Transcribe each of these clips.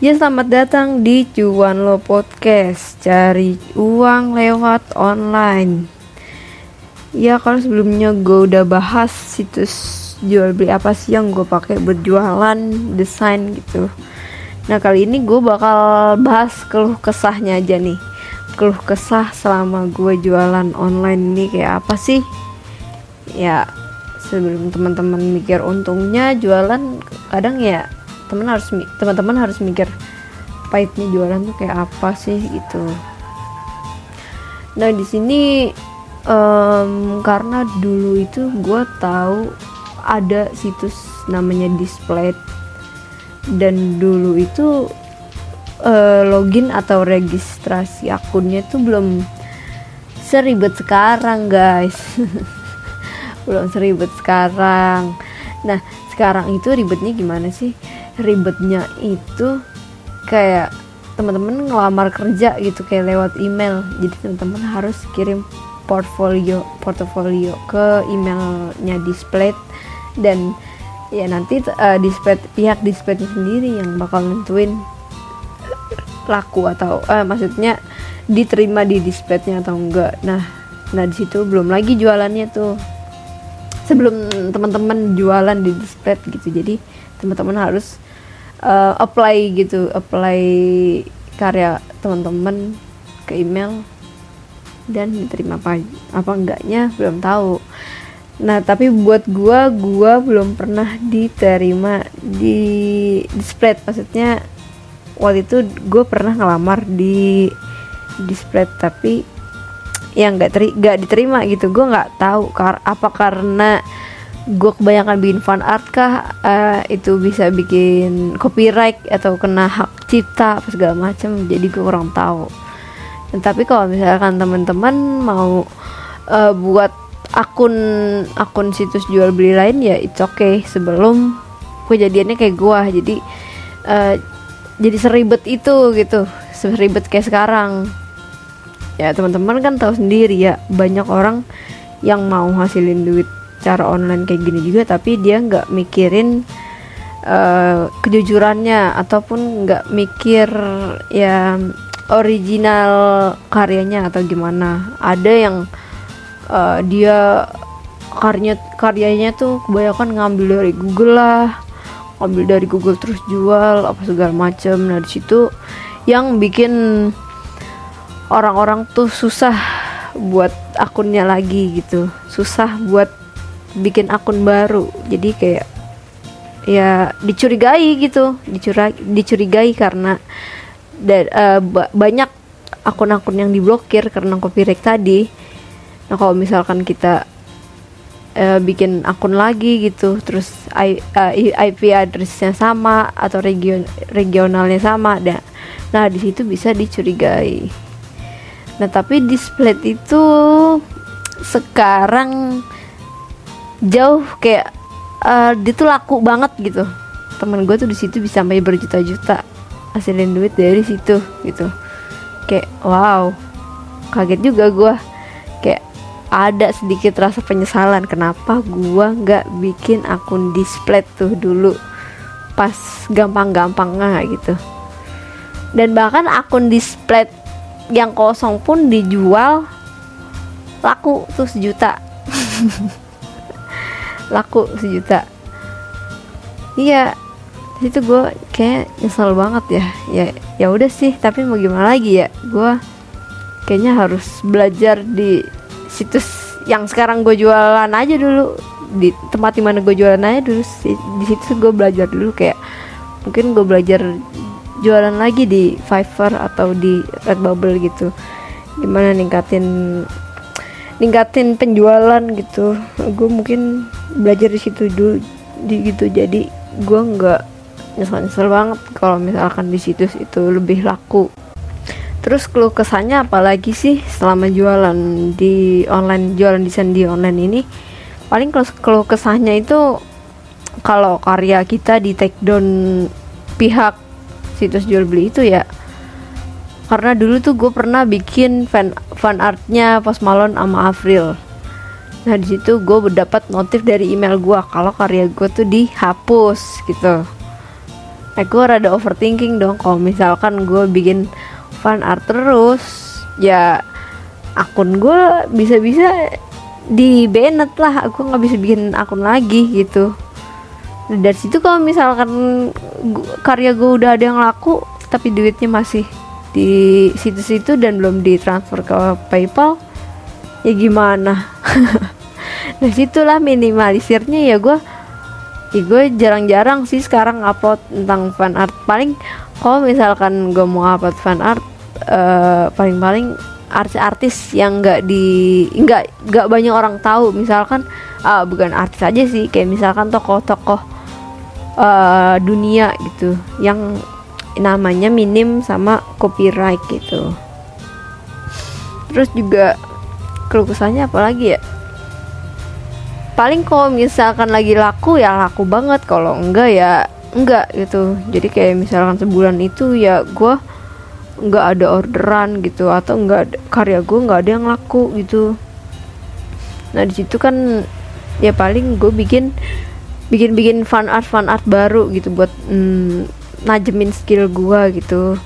Ya selamat datang di Cuan Lo Podcast. Cari uang lewat online. Ya kalau sebelumnya gue udah bahas situs jual beli apa sih yang gue pakai berjualan desain gitu. Nah kali ini gue bakal bahas keluh kesahnya aja nih. Keluh kesah selama gue jualan online ini kayak apa sih? Ya sebelum teman-teman mikir untungnya jualan kadang ya teman harus teman-teman harus mikir pahitnya jualan tuh kayak apa sih gitu. Nah di sini um, karena dulu itu gue tahu ada situs namanya display dan dulu itu uh, login atau registrasi akunnya tuh belum seribet sekarang guys. Belum seribet sekarang. Nah sekarang itu ribetnya gimana sih ribetnya itu kayak teman-teman ngelamar kerja gitu kayak lewat email. Jadi teman-teman harus kirim portfolio portfolio ke emailnya display. Dan ya nanti uh, display pihak display sendiri yang bakal nentuin laku atau uh, maksudnya diterima di displaynya atau enggak. Nah nah di situ belum lagi jualannya tuh. Sebelum teman-teman jualan di display gitu. Jadi teman-teman harus uh, apply gitu apply karya teman-teman ke email dan diterima apa apa enggaknya belum tahu. Nah tapi buat gua gua belum pernah diterima di display maksudnya waktu itu gue pernah ngelamar di display tapi yang nggak teri nggak diterima gitu. Gue nggak tahu kar apa karena gue kebanyakan bikin fan art kah? Uh, itu bisa bikin copyright atau kena hak cipta apa segala macam jadi gue kurang tahu. Dan tapi kalau misalkan teman-teman mau uh, buat akun akun situs jual beli lain ya it's okay. Sebelum kejadiannya kayak gue jadi uh, jadi seribet itu gitu. Seribet kayak sekarang. Ya teman-teman kan tahu sendiri ya banyak orang yang mau hasilin duit cara online kayak gini juga tapi dia nggak mikirin uh, kejujurannya ataupun nggak mikir ya original karyanya atau gimana. Ada yang uh, dia karyanya karyanya tuh kebanyakan ngambil dari Google lah ngambil dari Google terus jual apa segala macam nah di situ yang bikin orang-orang tuh susah buat akunnya lagi gitu susah buat bikin akun baru. Jadi kayak ya dicurigai gitu. Dicurigai, dicurigai karena da, uh, banyak akun-akun yang diblokir karena copyright tadi. Nah kalau misalkan kita uh, bikin akun lagi gitu terus I, uh, IP addressnya sama atau region regionalnya sama ada. Nah di situ bisa dicurigai. Nah tapi display itu sekarang jauh kayak uh, dia tuh laku banget gitu. Temen gue tuh di situ bisa sampai berjuta-juta hasilin duit dari situ gitu. Kayak wow. Kaget juga gue kayak ada sedikit rasa penyesalan kenapa gue nggak bikin akun display tuh dulu pas gampang-gampangnya gitu. Dan bahkan akun display yang kosong pun dijual laku tuh sejuta laku sejuta. Iya itu gue kayak nyesel banget ya. Ya ya udah sih tapi mau gimana lagi ya? Gue kayaknya harus belajar di situs yang sekarang gue jualan aja dulu. Di tempat di mana gue jualan aja dulu di situ gue belajar dulu kayak mungkin gue belajar jualan lagi di Fiverr atau di Redbubble gitu. Gimana ningkatin ningkatin penjualan gitu. Gue mungkin belajar di situ dulu di gitu. Jadi gue nggak nyesel-nyesel banget kalau misalkan di situs itu lebih laku. Terus keluh kesannya apalagi sih selama jualan di online jualan desain di online ini? Paling kalau keluh kesahnya itu kalau karya kita di take down pihak situs jual beli itu ya karena dulu tuh gue pernah bikin fan fan artnya Post Malone sama April nah di situ gue mendapat notif dari email gue kalau karya gue tuh dihapus gitu. Eh gue rada overthinking dong kalau misalkan gue bikin fan art terus ya akun gue bisa-bisa di banned lah. Aku nggak bisa bikin akun lagi gitu. Dari situ kalau misalkan karya gue udah ada yang laku tapi duitnya masih di situs itu dan belum ditransfer ke PayPal ya gimana? Nah situlah minimalisirnya ya gue ya gue jarang-jarang sih sekarang upload tentang fan art. Paling kalau misalkan gue mau upload fan art uh, paling-paling artis-artis yang nggak di nggak nggak banyak orang tahu. Misalkan uh, bukan artis aja sih kayak misalkan tokoh-tokoh uh, dunia gitu. Yang namanya minim sama copyright gitu. Terus juga kelukusannya apalagi ya? Paling kalau misalkan lagi laku ya laku banget kalau enggak ya enggak gitu. Jadi kayak misalkan sebulan itu ya gue nggak ada orderan gitu atau enggak karya gue nggak ada yang laku gitu. Nah di situ kan ya paling gue bikin bikin bikin fan art fan art baru gitu buat mm, najemin skill gue gitu.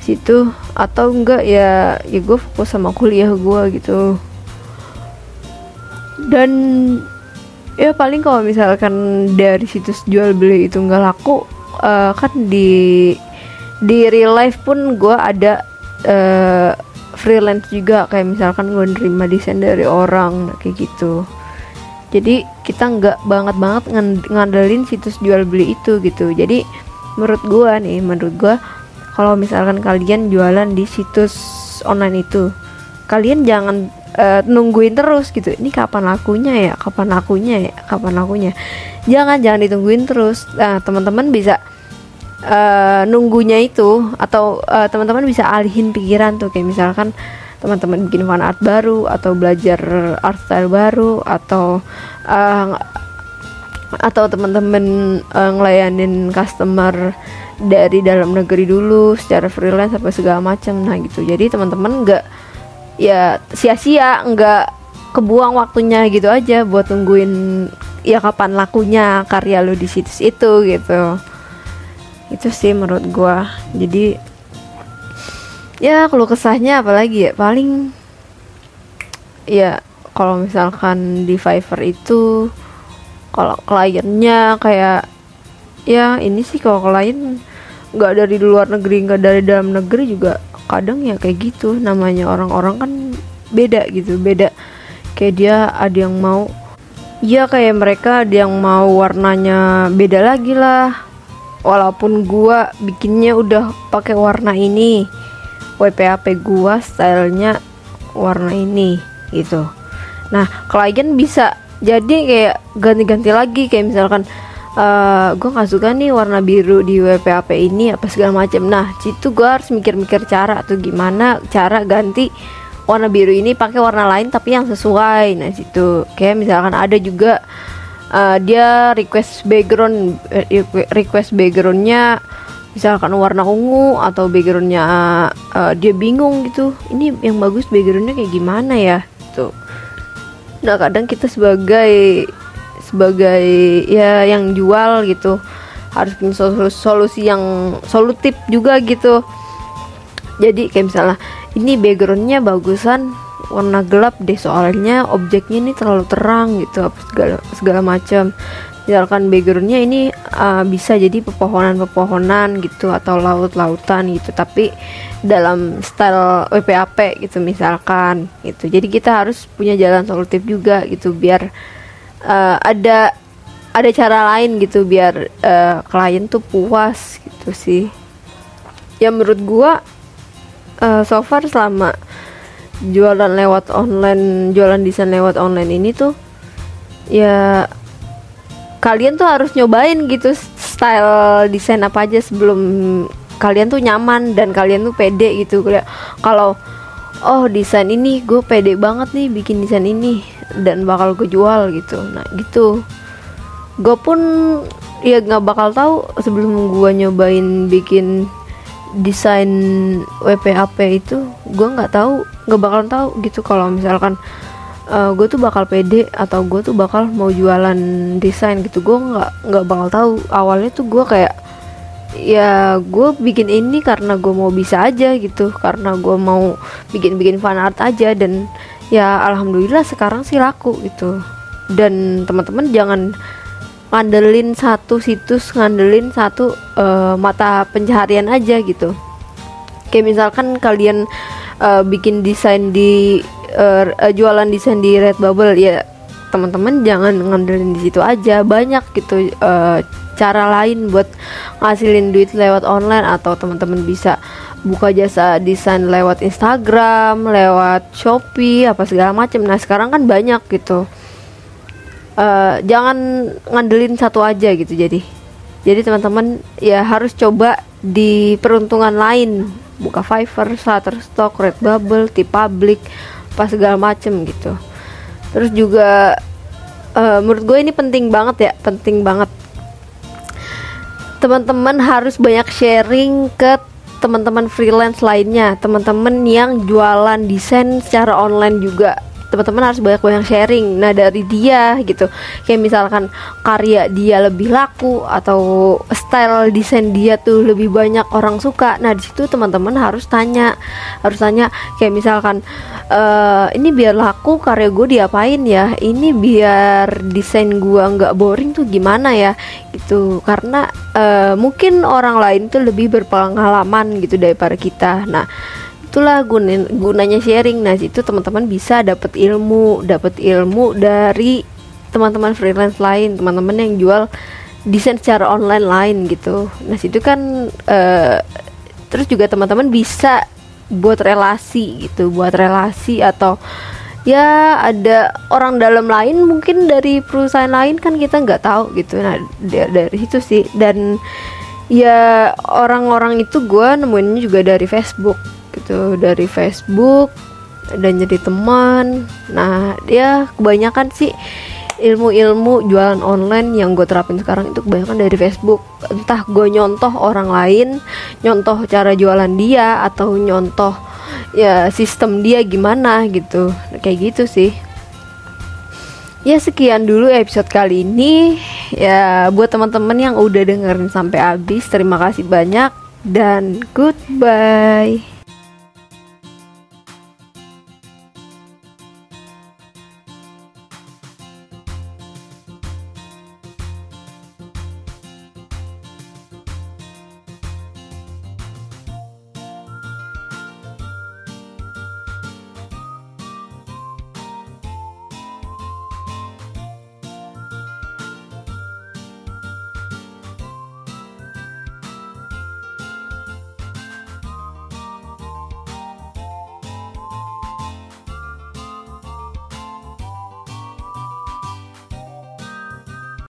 Situ atau enggak ya ya gue fokus sama kuliah gue gitu. Dan ya paling kalau misalkan dari situs jual beli itu nggak laku uh, kan di di real life pun gue ada uh, freelance juga. Kayak misalkan gue nerima desain dari orang kayak gitu. Jadi kita nggak banget banget ngandelin situs jual beli itu gitu. Jadi menurut gue nih menurut gue kalau misalkan kalian jualan di situs online itu kalian jangan uh, nungguin terus gitu. Ini kapan lakunya ya? Kapan lakunya ya? Kapan lakunya? Jangan jangan ditungguin terus. Nah teman-teman bisa uh, nunggunya itu atau uh, teman-teman bisa alihin pikiran tuh. Kayak misalkan teman-teman bikin fan art baru atau belajar art style baru atau uh, atau teman-teman uh, ngelayanin customer dari dalam negeri dulu secara freelance apa segala macam nah gitu. Jadi teman-teman nggak ya sia-sia nggak kebuang waktunya gitu aja buat tungguin ya kapan lakunya karya lo di situs itu gitu. Itu sih menurut gua. Jadi ya kalau kesahnya apalagi ya paling ya kalau misalkan di Fiverr itu kalau kliennya kayak ya ini sih kalau klien nggak dari luar negeri nggak dari dalam negeri juga kadang ya kayak gitu. Namanya orang-orang kan beda gitu beda. Kayak dia ada yang mau ya kayak mereka ada yang mau warnanya beda lagi lah. Walaupun gua bikinnya udah pakai warna ini WPAP gua stylenya warna ini gitu. Nah klien bisa jadi kayak ganti-ganti lagi kayak misalkan uh, eh, gue nggak suka nih warna biru di WPAP ini apa segala macam nah situ gue harus mikir-mikir cara atau gimana cara ganti warna biru ini pakai warna lain tapi yang sesuai. Nah situ. Kayak misalkan ada juga uh, dia request background eh, request backgroundnya misalkan warna ungu atau backgroundnya uh, dia bingung gitu. Ini yang bagus backgroundnya kayak gimana ya nah kadang kita sebagai sebagai ya yang jual gitu. Harus punya solusi, yang solutif juga gitu. Jadi kayak misalnya ini backgroundnya bagusan warna gelap deh soalnya objeknya ini terlalu terang gitu segala segala macam misalkan backgroundnya ini uh, bisa jadi pepohonan-pepohonan gitu atau laut-lautan gitu. Tapi dalam style WPAP gitu misalkan gitu. Jadi kita harus punya jalan solutif juga gitu biar uh, ada ada cara lain gitu biar uh, klien tuh puas gitu sih. Ya menurut gua uh, so far selama jualan lewat online jualan desain lewat online ini tuh ya kalian tuh harus nyobain gitu style desain apa aja sebelum kalian tuh nyaman dan kalian tuh pede gitu. Kalau oh desain ini gue pede banget nih bikin desain ini dan bakal gue jual gitu. Nah gitu. Gue pun ya nggak bakal tahu sebelum gue nyobain bikin desain WPAP itu gue nggak tahu nggak bakal tahu gitu kalau misalkan uh, gue tuh bakal pede atau gue tuh bakal mau jualan desain gitu. Gue nggak nggak bakal tahu. Awalnya tuh gue kayak ya gue bikin ini karena gue mau bisa aja gitu. Karena gue mau bikin-bikin fan art aja dan ya alhamdulillah sekarang sih laku gitu. Dan teman-teman jangan ngandelin satu situs ngandelin satu uh, mata pencaharian aja gitu. Kayak misalkan kalian uh, bikin desain di uh, jualan desain di Redbubble ya teman-teman jangan ngandelin di situ aja banyak gitu uh, cara lain buat ngasilin duit lewat online atau teman-teman bisa buka jasa desain lewat Instagram, lewat Shopee, apa segala macam. Nah sekarang kan banyak gitu. Uh, jangan ngandelin satu aja gitu jadi. Jadi teman-teman ya harus coba di peruntungan lain buka Fiverr, Shutterstock, Redbubble, T-Public, apa segala macem gitu. Terus juga uh, menurut gue ini penting banget ya, penting banget teman-teman harus banyak sharing ke teman-teman freelance lainnya, teman-teman yang jualan desain secara online juga teman-teman harus banyak-banyak sharing. Nah dari dia gitu. Kayak misalkan karya dia lebih laku atau style desain dia tuh lebih banyak orang suka. Nah di situ teman-teman harus tanya harus tanya. Kayak misalkan e, ini biar laku karya gue diapain ya? Ini biar desain gue nggak boring tuh gimana ya? Gitu. Karena uh, mungkin orang lain tuh lebih berpengalaman gitu daripada kita. Nah itulah gunin, gunanya sharing. Nah situ teman-teman bisa dapat ilmu dapat ilmu dari teman-teman freelance lain teman-teman yang jual desain secara online lain gitu. Nah situ kan uh, terus juga teman-teman bisa buat relasi gitu buat relasi atau ya ada orang dalam lain mungkin dari perusahaan lain kan kita nggak tahu gitu. Nah dari, dari situ sih. Dan ya orang-orang itu gue nemuinnya juga dari Facebook gitu dari Facebook dan jadi teman. Nah dia kebanyakan sih ilmu-ilmu jualan online yang gue terapin sekarang itu kebanyakan dari Facebook. Entah gue nyontoh orang lain nyontoh cara jualan dia atau nyontoh ya sistem dia gimana gitu. Kayak gitu sih. Ya sekian dulu episode kali ini. Ya buat teman-teman yang udah dengerin sampai habis terima kasih banyak dan goodbye